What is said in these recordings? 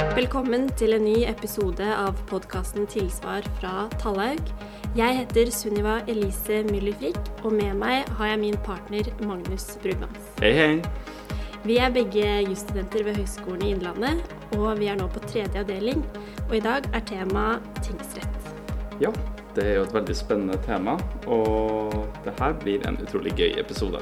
Velkommen til en ny episode av podkasten Tilsvar fra Tallaug. Jeg heter Sunniva Elise Myllerfrik, og med meg har jeg min partner Magnus Brugmans. Hei, hei. Vi er begge jusstudenter ved Høgskolen i Innlandet, og vi er nå på tredje avdeling. Og i dag er tema tingsrett. Ja, det er jo et veldig spennende tema, og det her blir en utrolig gøy episode.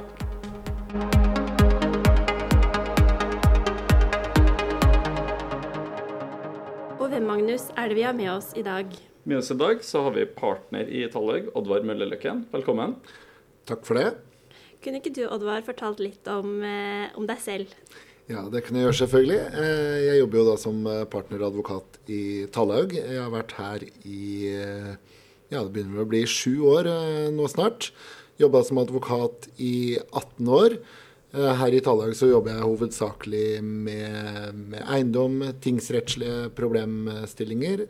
Magnus, er det vi har med oss i dag? Med oss i dag så har vi partner i Tallhaug, Oddvar Mølleløkken. Velkommen. Takk for det. Kunne ikke du, Oddvar, fortalt litt om, eh, om deg selv? Ja, det kan jeg gjøre, selvfølgelig. Eh, Jeg jobber jo da som eh, partneradvokat i Tallhaug. Jeg har vært her i ja, det begynner vel å bli sju år nå snart. Jobba som advokat i 18 år. Eh, Her i Tallag så jobber jeg hovedsakelig med, med eiendom, tingsrettslige problemstillinger.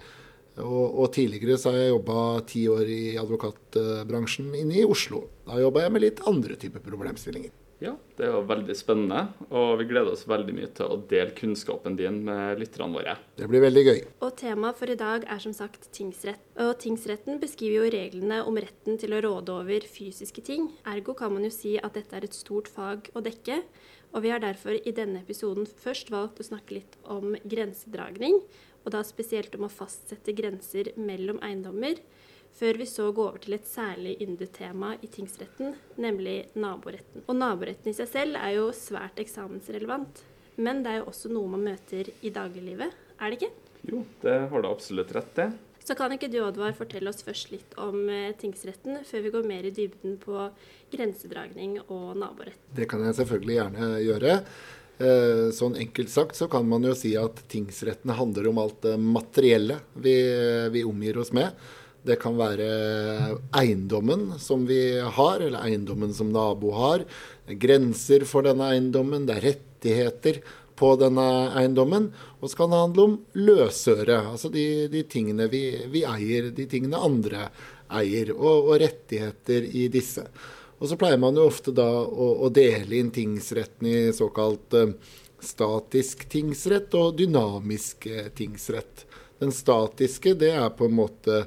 Og, og tidligere så har jeg jobba ti år i advokatbransjen inne i Oslo. Da jobba jeg med litt andre typer problemstillinger. Ja, det er jo veldig spennende, og vi gleder oss veldig mye til å dele kunnskapen din med lytterne våre. Det blir veldig gøy. Og temaet for i dag er som sagt tingsrett. Og tingsretten beskriver jo reglene om retten til å råde over fysiske ting. Ergo kan man jo si at dette er et stort fag å dekke. Og vi har derfor i denne episoden først valgt å snakke litt om grensedragning, og da spesielt om å fastsette grenser mellom eiendommer, før vi så går over til et særlig yndet tema i tingsretten, nemlig naboretten. Og naboretten i seg selv er jo svært eksamensrelevant, men det er jo også noe man møter i dagliglivet, er det ikke? Jo, det har du absolutt rett i. Så kan ikke du, Oddvar, fortelle oss først litt om eh, tingsretten, før vi går mer i dybden på grensedragning og naborett. Det kan jeg selvfølgelig gjerne gjøre. Eh, Sånn enkelt sagt så kan man jo si at tingsretten handler om alt det materielle vi, vi omgir oss med. Det kan være eiendommen som vi har, eller eiendommen som nabo har. Grenser for denne eiendommen, det er rettigheter på denne eiendommen. Og så kan det handle om løsøre, altså de, de tingene vi, vi eier, de tingene andre eier, og, og rettigheter i disse. Og så pleier man jo ofte da å, å dele inn tingsretten i såkalt eh, statisk tingsrett og dynamisk eh, tingsrett. Den statiske, det er på en måte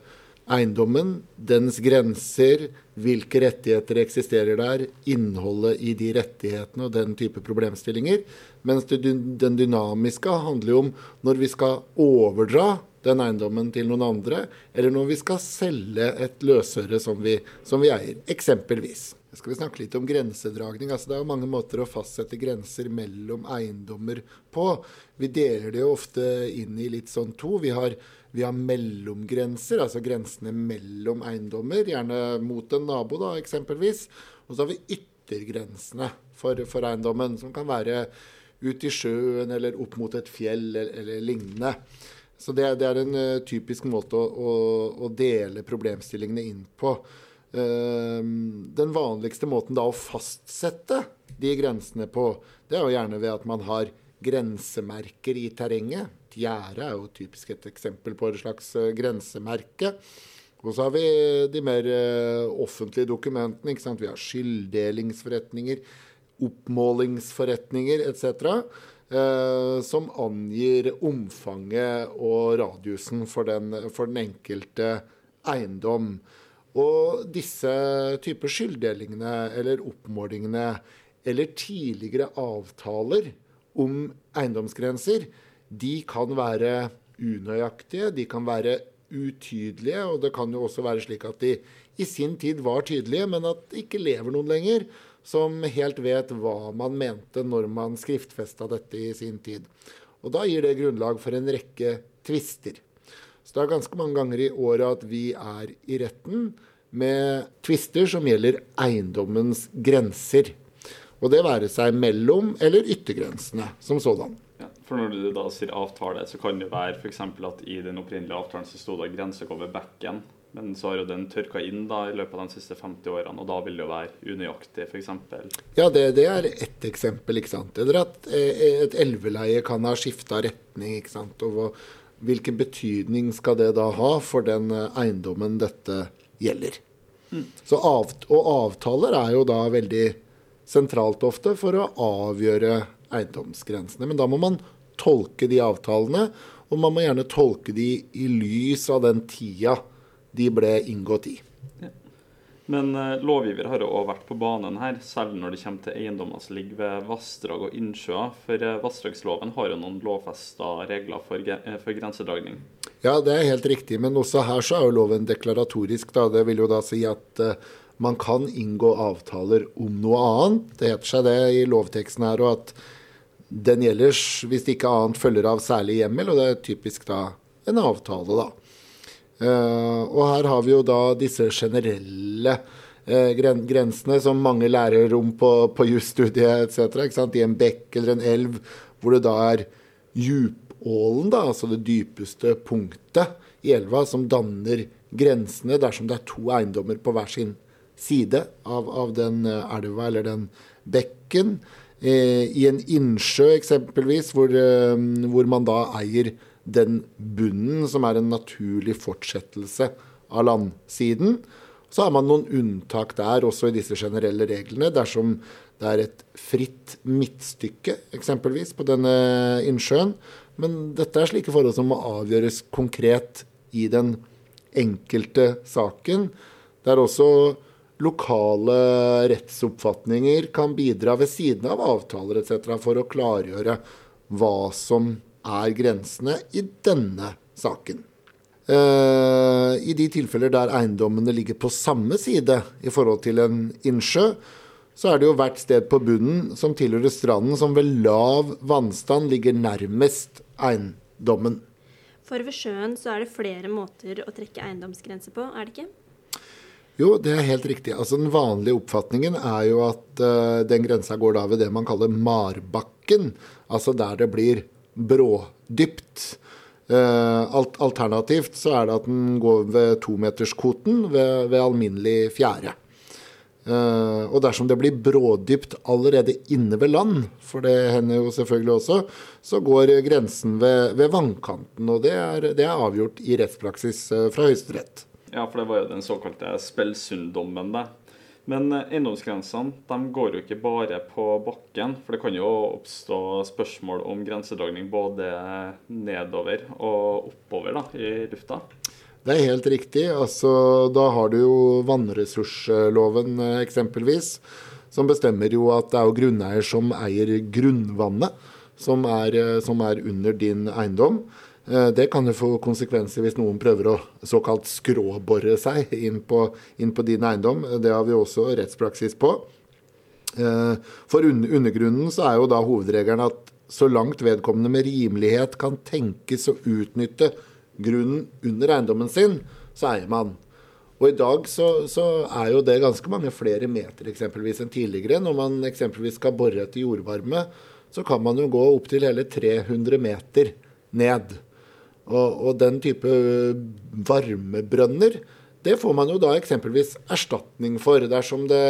eiendommen, dens grenser, hvilke rettigheter eksisterer der, innholdet i de rettighetene og den type problemstillinger. Mens det, den dynamiske handler jo om når vi skal overdra den eiendommen til noen andre, eller når vi skal selge et løsøre som vi, som vi eier, eksempelvis. Så skal vi snakke litt om grensedragning. Altså, det er mange måter å fastsette grenser mellom eiendommer på. Vi deler det jo ofte inn i litt sånn to. Vi har, vi har mellomgrenser, altså grensene mellom eiendommer, gjerne mot en nabo, da, eksempelvis. Og så har vi yttergrensene for, for eiendommen, som kan være ut i sjøen eller opp mot et fjell eller, eller lignende. Så det, det er en uh, typisk måte å, å, å dele problemstillingene inn på. Uh, den vanligste måten da å fastsette de grensene på, det er jo gjerne ved at man har grensemerker i terrenget. Et gjerde er jo typisk et eksempel på et slags eh, grensemerke. Og så har vi de mer eh, offentlige dokumentene. ikke sant? Vi har skylddelingsforretninger, oppmålingsforretninger etc. Eh, som angir omfanget og radiusen for den, for den enkelte eiendom. Og disse typer skylddelingene eller oppmålingene eller tidligere avtaler om eiendomsgrenser, de kan være unøyaktige, de kan være utydelige, og det kan jo også være slik at de i sin tid var tydelige, men at det ikke lever noen lenger som helt vet hva man mente når man skriftfesta dette i sin tid. Og da gir det grunnlag for en rekke tvister. Så det er ganske mange ganger i året at vi er i retten med tvister som gjelder eiendommens grenser. Og det være seg mellom eller yttergrensene som sådan. Ja, for når du da sier avtale, så kan det være f.eks. at i den opprinnelige avtalen så sto det grense over bekken. Men så har jo den tørka inn da i løpet av de siste 50 årene, og da vil det jo være unøyaktig, f.eks. Ja, det, det er ett eksempel. ikke sant? Eller at eh, et elveleie kan ha skifta retning. ikke sant? Og hvilken betydning skal det da ha for den eh, eiendommen dette gjelder? Så av, og avtaler er jo da veldig sentralt ofte for å avgjøre eiendomsgrensene. Men da må man tolke de avtalene, og man må gjerne tolke de i lys av den tida de ble inngått i. Men eh, lovgiver har jo vært på banen her, selv når det kommer til eiendommer som ligger ved vassdrag og innsjøer. For eh, vassdragsloven har jo noen lovfesta regler for, eh, for, grensedragning. Ja, det er helt riktig, men også her så er jo loven deklaratorisk. Da. Det vil jo da si at uh, man kan inngå avtaler om noe annet. Det heter seg det i lovteksten her, og at den gjelder hvis det ikke annet følger av særlig hjemmel, og det er typisk da en avtale, da. Uh, og her har vi jo da disse generelle uh, gren grensene som mange lærer om på, på jusstudiet etc. I en bekk eller en elv hvor det da er djupålen, da, altså det dypeste punktet i elva, som danner grensene dersom det er to eiendommer på hver sin side av, av den eh, elva eller den bekken. Eh, I en innsjø eksempelvis, hvor, hvor man da eier den bunnen som er en naturlig fortsettelse av landsiden. Så har man noen unntak der, også i disse generelle reglene. Dersom det er et fritt midtstykke, eksempelvis, på denne innsjøen. Men dette er slike forhold som må avgjøres konkret i den enkelte saken. Det er også lokale rettsoppfatninger kan bidra ved siden av avtaler etc. for å klargjøre hva som er grensene i denne saken. Uh, I de tilfeller der eiendommene ligger på samme side i forhold til en innsjø, så er det jo hvert sted på bunnen som tilhører stranden som ved lav vannstand ligger nærmest eiendommen. For ved sjøen så er det flere måter å trekke eiendomsgrense på, er det ikke? Jo, det er helt riktig. Altså Den vanlige oppfatningen er jo at uh, den grensa går da ved det man kaller marbakken. Altså der det blir brådypt. Uh, alternativt så er det at den går ved tometerskvoten ved, ved alminnelig fjære. Uh, og dersom det blir brådypt allerede inne ved land, for det hender jo selvfølgelig også, så går grensen ved, ved vannkanten. Og det er, det er, avgjort i rettspraksis fra Høyesterett. Ja, for det var jo den såkalte Spelsunddommen, det. Men eh, eiendomsgrensene de går jo ikke bare på bakken. For det kan jo oppstå spørsmål om grensedragning både nedover og oppover da, i lufta. Det er helt riktig. Altså, da har du jo vannressursloven eh, eksempelvis. Som bestemmer jo at det er jo grunneier som eier grunnvannet, som er, eh, som er under din eiendom. Eh, det kan jo få konsekvenser hvis noen prøver å såkalt skråbore seg inn på, inn på din eiendom. Det har vi også rettspraksis på. Eh, for undergrunnen så er jo da hovedregelen at så langt vedkommende med rimelighet kan tenkes å utnytte grunnen under eiendommen sin, så eier man. Og i dag så, så, er jo det ganske mange flere meter eksempelvis enn tidligere. Når man eksempelvis skal bore etter jordvarme, så kan man jo gå opptil hele 300 meter ned. Og, og, den type varmebrønner, det får man jo da eksempelvis erstatning for dersom det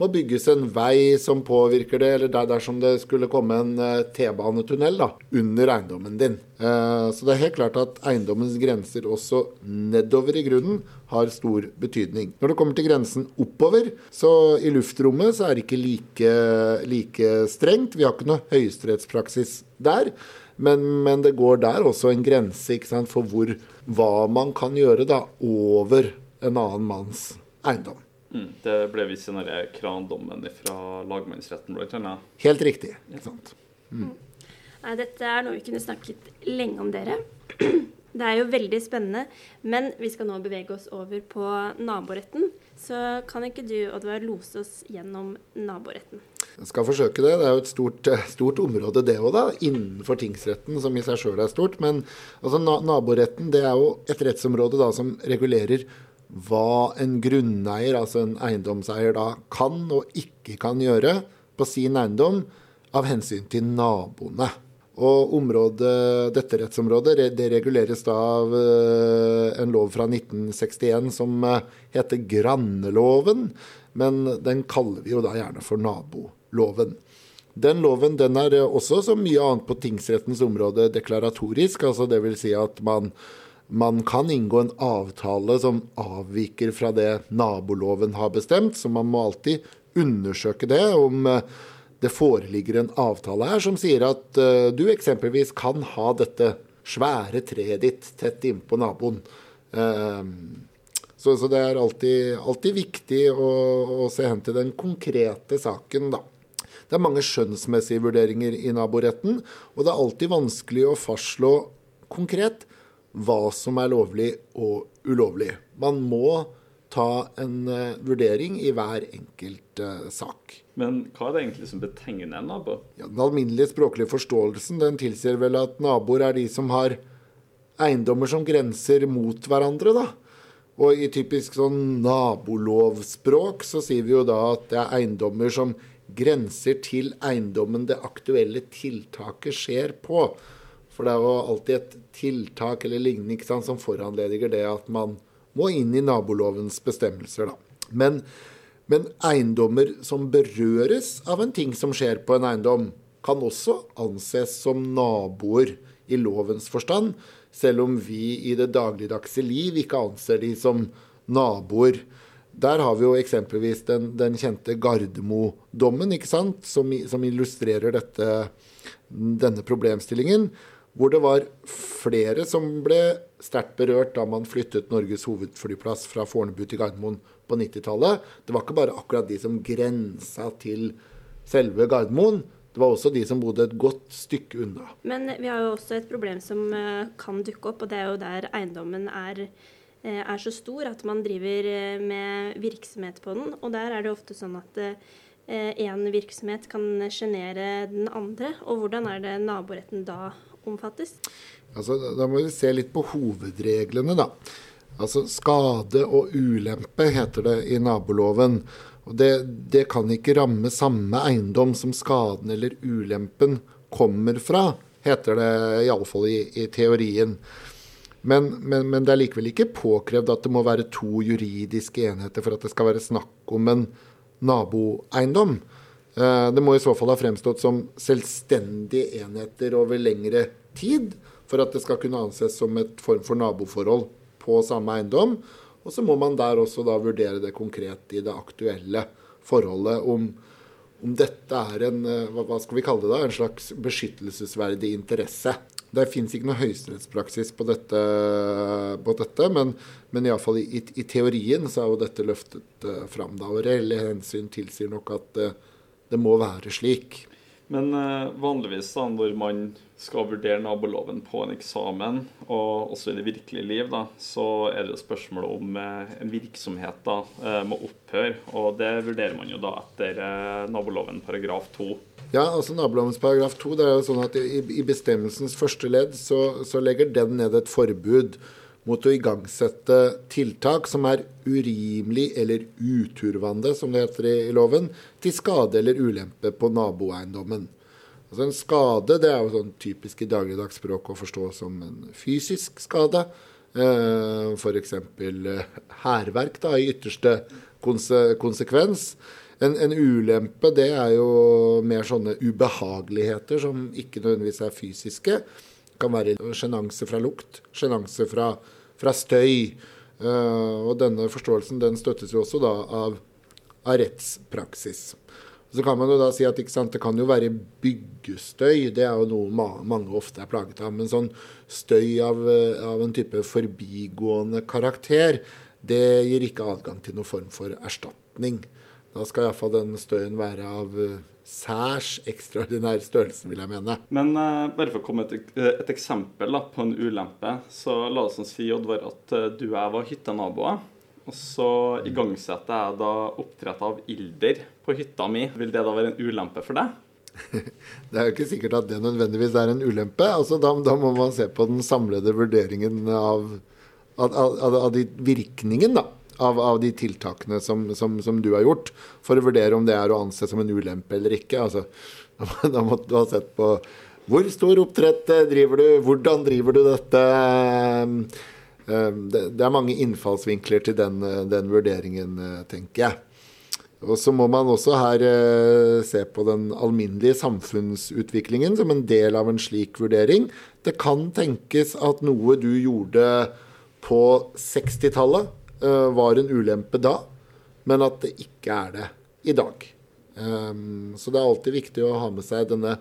må bygges en vei som påvirker det, eller der, dersom det skulle komme en uh, T-banetunnel under eiendommen din. Uh, så det er helt klart at eiendommens grenser også nedover i grunnen har stor betydning. Når det kommer til grensen oppover, så i luftrommet så er det ikke like, like strengt. Vi har ikke noe høyesterettspraksis der. Men, men, det går der også en grense sant, for hvor, hva man kan gjøre da, over en annen manns eiendom. Mm, det ble vist i den krandommen fra lagmannsretten, bl.a. Helt riktig. ikke sant? Mm. Nei, dette er noe vi kunne snakket lenge om, dere. Det er jo veldig spennende, men vi skal nå bevege oss over på naboretten. Så kan ikke du, Oddvar, lose oss gjennom naboretten? Jeg skal forsøke det. Det er jo et stort, eh, stort område, det òg. Innenfor tingsretten, som i seg sjøl er stort. Men altså, naboretten det er jo et rettsområde da, som regulerer hva en grunneier, altså en eiendomseier, da kan og ikke kan gjøre på sin eiendom av hensyn til naboene. Og området, dette rettsområdet det reguleres da av eh, en lov fra 1961 som eh, heter Granneloven. Men den kaller vi jo da gjerne for naboloven. Den loven den er eh, også, som mye annet på tingsrettens område, deklaratorisk. altså Dvs. Si at man, man kan inngå en avtale som avviker fra det naboloven har bestemt. Så man må alltid undersøke det, om det foreligger en avtale her som sier at uh, du eksempelvis kan ha dette svære treet ditt tett innpå naboen. Uh, så, så, det er alltid, alltid viktig å, å, se hen til den konkrete saken, da. Det er mange skjønnsmessige vurderinger i naboretten, og det er alltid vanskelig å fastslå konkret hva som er lovlig og ulovlig. Man må ta en uh, vurdering i hver enkelt uh, sak. Men hva er det egentlig som betegner en nabo? Ja, den alminnelige språklige forståelsen den tilsier vel at naboer er de som har eiendommer som grenser mot hverandre, da. Og i typisk sånn nabolovspråk så sier vi jo da at det er eiendommer som grenser til eiendommen det aktuelle tiltaket skjer på. For det er jo alltid et tiltak eller lignende sant, som foranlediger det at man må inn i nabolovens bestemmelser. Da. Men, men eiendommer som berøres av en ting som skjer på en eiendom, kan også anses som naboer i lovens forstand, selv om vi i det dagligdagse liv ikke anser de som naboer. Der har vi jo eksempelvis den, den kjente Gardermo-dommen, som, som illustrerer dette, denne problemstillingen hvor det var flere som ble sterkt berørt da man flyttet Norges hovedflyplass fra Fornebu til Gardermoen på 90-tallet. Det var ikke bare akkurat de som grensa til selve Gardermoen. Det var også de som bodde et godt stykke unna. Men vi har jo også et problem som eh, kan dukke opp, og det er jo der eiendommen er, er så stor at man driver eh, med virksomhet på den. Og der er det ofte sånn at én virksomhet kan sjenere den andre. Og hvordan er det naboretten da omfattes? Altså, da må vi se litt på hovedreglene, da. Altså skade og ulempe heter det i naboloven. Og det, det kan ikke ramme samme eiendom som skaden eller ulempen kommer fra, heter det iallfall i, i teorien. Men, men, men, det er likevel ikke påkrevd at det må være to juridiske enheter for at det skal være snakk om en naboeiendom. Eh, det må i så fall ha fremstått som selvstendige enheter over lengre tid for at det skal kunne anses som et form for naboforhold på samme eiendom. Og så må man der også da vurdere det konkret i det aktuelle forholdet om, om dette er en eh, hva skal vi kalle det da, en slags beskyttelsesverdig interesse. Det fins ikke noe høyesterettspraksis på dette, på dette men, men iallfall i, i, i teorien så er jo dette løftet uh, fram. da, Og reelle hensyn tilsier nok at uh, det må være slik. Men uh, vanligvis da, når man skal vurdere naboloven på en eksamen, og også i det virkelige liv, da, så er det spørsmål om uh, en virksomhet da, uh, må opphøre. Og det vurderer man jo da etter naboloven paragraf 2. Ja, altså nabolovens paragraf 2 det er jo sånn at i bestemmelsens første ledd så, så legger den ned et forbud mot å igangsette tiltak som er urimelig eller uturvande, som det heter i, loven, til skade eller ulempe på naboeiendommen. Altså En skade det er jo sånn typisk i dagligdagsspråk å forstå som en fysisk skade. Eh, F.eks. Eh, hærverk i ytterste konse konsekvens. En, en, ulempe det er jo mer sånne ubehageligheter som ikke nødvendigvis er fysiske. Det kan være sjenanse fra lukt, sjenanse fra fra støy. Uh, og denne forståelsen den støttes jo også da av, av rettspraksis. Så kan man jo da si at sant, det kan jo være byggestøy. Det er jo noe ma mange ofte er plaget av. Men sånn støy av, av en type forbigående karakter, det gir ikke adgang til noen form for erstatning. Da skal iallfall den støyen være av særs ekstraordinær størrelse, vil jeg mene. Men uh, bare for å komme et, et eksempel da, på en ulempe, så la oss si Oddvar, at uh, du og jeg var hyttenaboer. Og så igangsetter jeg da oppdrett av ilder på hytta mi. Vil det da være en ulempe for deg? det er jo ikke sikkert at det nødvendigvis er en ulempe. Altså, da, da må man se på den samlede vurderingen av, av, av, av de virkningen, da av, av de tiltakene som, som, som, du har gjort, for å vurdere om det er å anse som en ulempe eller ikke. Altså, da måtte du ha sett på hvor stor oppdrett eh, driver du, hvordan driver du dette? Eh, det, er mange innfallsvinkler til den, eh, den vurderingen, tenker jeg. Og så må man også her se på den alminnelige samfunnsutviklingen som en del av en slik vurdering. Det kan tenkes at noe du gjorde på 60-tallet, Eh, var en ulempe da, men at det ikke er det i dag. Um, så det er alltid viktig å ha med seg denne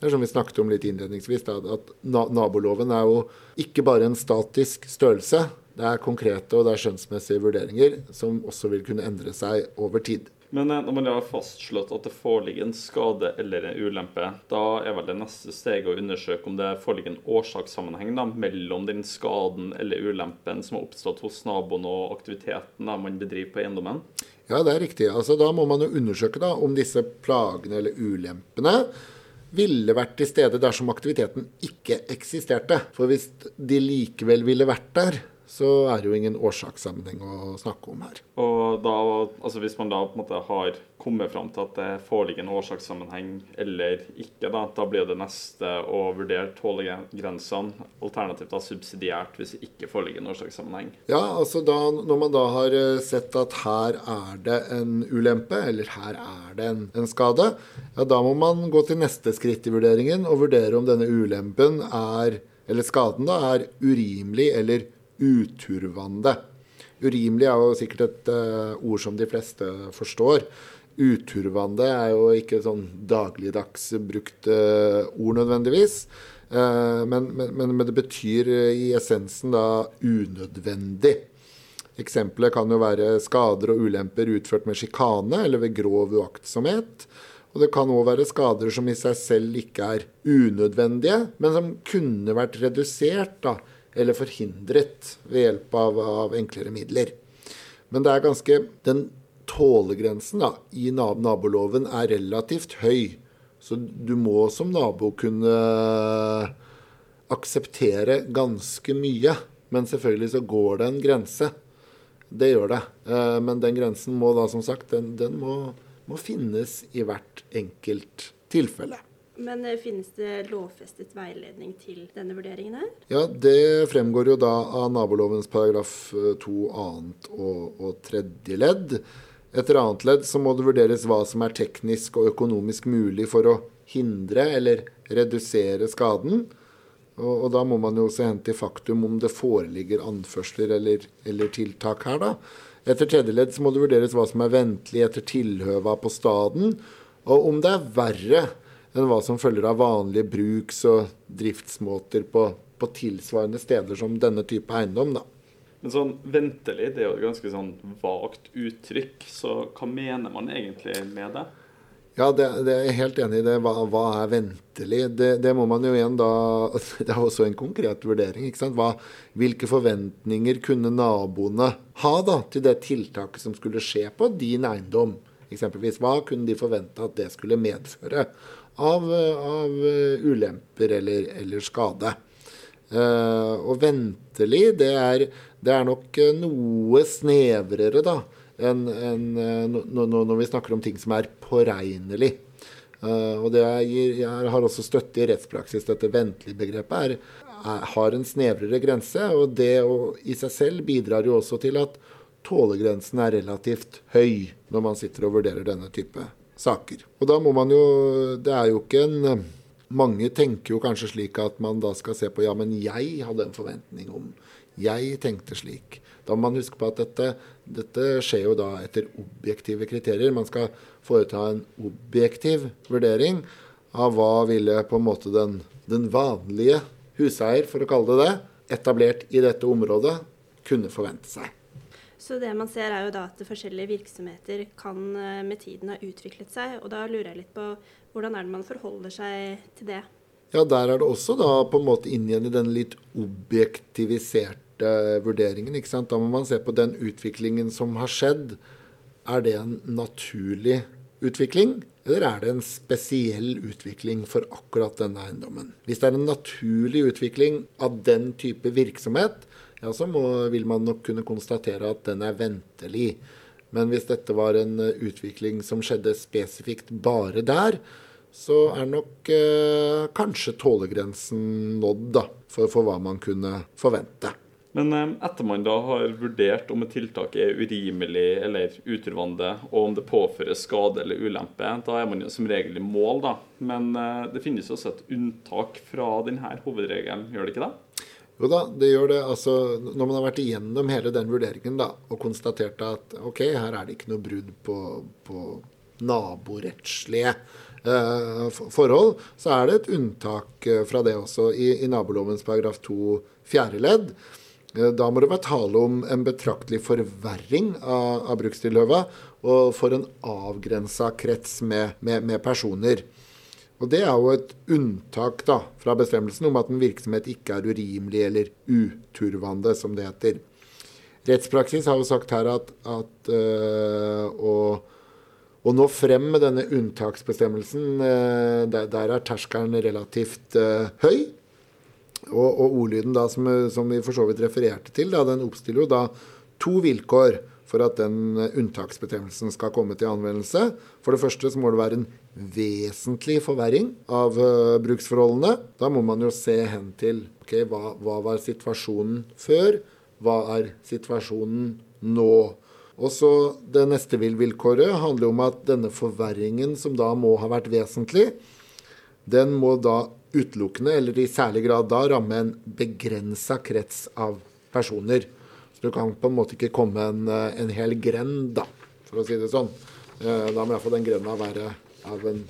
det er som vi snakket om litt innledningsvis, at naboloven er jo ikke bare en statisk størrelse. Det er konkrete og det er skjønnsmessige vurderinger som også vil kunne endre seg over tid. Men eh, når man har fastslått at det foreligger en skade eller en ulempe, da er vel det neste steget å undersøke om det foreligger en årsakssammenheng da, mellom den skaden eller ulempen som har oppstått hos naboen og aktiviteten da, man bedriver på eiendommen? Ja, det er riktig. Altså, da må man jo undersøke da, om disse plagene eller ulempene ville vært til stede dersom aktiviteten ikke eksisterte. For hvis de likevel ville vært der, så er det jo ingen årsakssammenheng å snakke om her. Og da, altså Hvis man da på en måte har kommet fram til at det foreligger en årsakssammenheng eller ikke, da, da blir det neste å vurdere tålegrensene, alternativt da subsidiært hvis det ikke foreligger en årsakssammenheng. Ja, altså da, når man da har eh, sett at her er det en ulempe, eller her er det en, en skade, ja da må man gå til neste skritt i vurderingen og vurdere om denne ulempen er, eller skaden da, er urimelig eller urimelig uturvande. Urimelig er jo sikkert et uh, ord som de fleste forstår. Uturvande er jo ikke sånn dagligdags brukt uh, ord nødvendigvis. Uh, men, men, men, det betyr i essensen da unødvendig. Eksempelet kan jo være skader og ulemper utført med sjikane eller ved grov uaktsomhet. Og det kan òg være skader som i seg selv ikke er unødvendige, men som kunne vært redusert da, eller forhindret ved hjelp av, av enklere midler. Men det er ganske Den tålegrensen da, i naboloven er relativt høy. Så du må som nabo kunne akseptere ganske mye. Men selvfølgelig så går det en grense. Det gjør det. Eh, men den grensen må da som sagt, den, den må, må finnes i hvert enkelt tilfelle. Men eh, finnes det lovfestet veiledning til denne vurderingen her? Ja, det fremgår jo da av nabolovens paragraf 2 eh, annet og, og tredje ledd. Etter annet ledd så må det vurderes hva som er teknisk og økonomisk mulig for å hindre eller redusere skaden. Og, og da må man jo se hen til faktum om det foreligger anførsler eller, eller tiltak her, da. Etter tredje ledd så må det vurderes hva som er ventelig etter tilhøva på staden, og om det er verre enn hva som følger av vanlige bruks- og driftsmåter på, på, tilsvarende steder som denne type eiendom. da. Men sånn ventelig, det er jo et ganske sånn vagt uttrykk. Så hva mener man egentlig med det? Ja, det, det er jeg helt enig i. det. Hva, hva er ventelig? Det, det, må man jo igjen da Det er også en konkret vurdering. ikke sant? Hva, hvilke forventninger kunne naboene ha da til det tiltaket som skulle skje på din eiendom? Eksempelvis, Hva kunne de forvente at det skulle medføre? Av, av eh, ulemper eller, eller skade. Uh, og ventelig, det er, det er, nok eh, noe snevrere da, enn en, når vi snakker om ting som er påregnelig. Uh, og det gir, jeg har også støtte i rettspraksis. Dette ventelig-begrepet har en snevrere grense. Og det å, i seg selv bidrar jo også til at tålegrensen er relativt høy når man sitter og vurderer denne type saker. Og da må man jo Det er jo ikke en Mange tenker jo kanskje slik at man da skal se på ja, men jeg hadde en forventning om Jeg tenkte slik. Da må man huske på at dette, dette skjer jo da etter objektive kriterier. Man skal foreta en objektiv vurdering av hva ville på en måte den, den vanlige huseier, for å kalle det det, etablert i dette området, kunne forvente seg. Så det man ser er jo da at forskjellige virksomheter kan eh, med tiden ha utviklet seg. Og da lurer jeg litt på hvordan er det man forholder seg til det? Ja, der er det også da på en måte inn igjen i den litt objektiviserte vurderingen. ikke sant? Da må man se på den utviklingen som har skjedd. Er det en naturlig utvikling? Eller er det en spesiell utvikling for akkurat denne eiendommen? Hvis det er en naturlig utvikling av den type virksomhet, ja, så må, vil man nok kunne konstatere at den er ventelig. Men hvis dette var en eh, utvikling som skjedde spesifikt bare der, så er nok eh, kanskje tålegrensen nådd da, for, for, hva man kunne forvente. Men eh, etter man da har vurdert om et tiltak er urimelig eller uturvande, og om det påfører skade eller ulempe, da er man jo som regel i mål, da. Men eh, det finnes også et unntak fra denne hovedregelen, gjør det ikke det? Jo da, det gjør det. Altså, når man har vært igjennom hele den vurderingen da, og konstatert at ok, her er det ikke noe brudd på, på naborettslige eh, forhold, så er det et unntak eh, fra det også i, i nabolovens paragraf 2 fjerde ledd. Eh, da må det være tale om en betraktelig forverring av, av brukstilhøva, og for en avgrensa krets med, med, med, personer. Og Det er jo et unntak da, fra bestemmelsen om at en virksomhet ikke er urimelig eller uturvande, som det heter. Rettspraksis har jo sagt her at, at øh, å, å, nå frem med denne unntaksbestemmelsen, øh, der, der, er terskelen relativt øh, høy. Og, og, ordlyden da, som, som, vi for så vidt refererte til, da, den oppstiller jo da to vilkår for at den unntaksbestemmelsen skal komme til anvendelse. For det første så må det være en vesentlig forverring av uh, bruksforholdene. Da må man jo se hen til okay, hva, hva var situasjonen før, hva er situasjonen nå? Og så Det neste vilkåret handler om at denne forverringen, som da må ha vært vesentlig, den må da utelukkende, eller i særlig grad da, ramme en begrensa krets av personer. Så du kan på en måte ikke komme en, en hel grend, da, for å si det sånn. Eh, da må iallfall den grenda være av en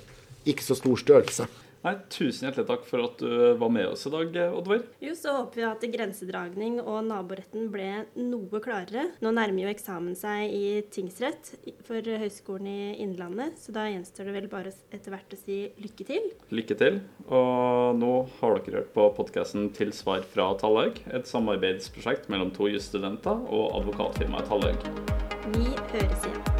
ikke så stor størrelse. Nei, Tusen hjertelig takk for at du var med oss i dag, Oddvar. Jo, så håper vi at grensedragning og naboretten ble noe klarere. Nå nærmer jo eksamen seg i tingsrett for Høgskolen i Innlandet, så da gjenstår det vel bare etter hvert å si lykke til. Lykke til. Og nå har dere hørt på podkasten 'Til svar fra Tallaug', et samarbeidsprosjekt mellom to jusstudenter og advokatfirmaet Tallaug. Vi høres igjen.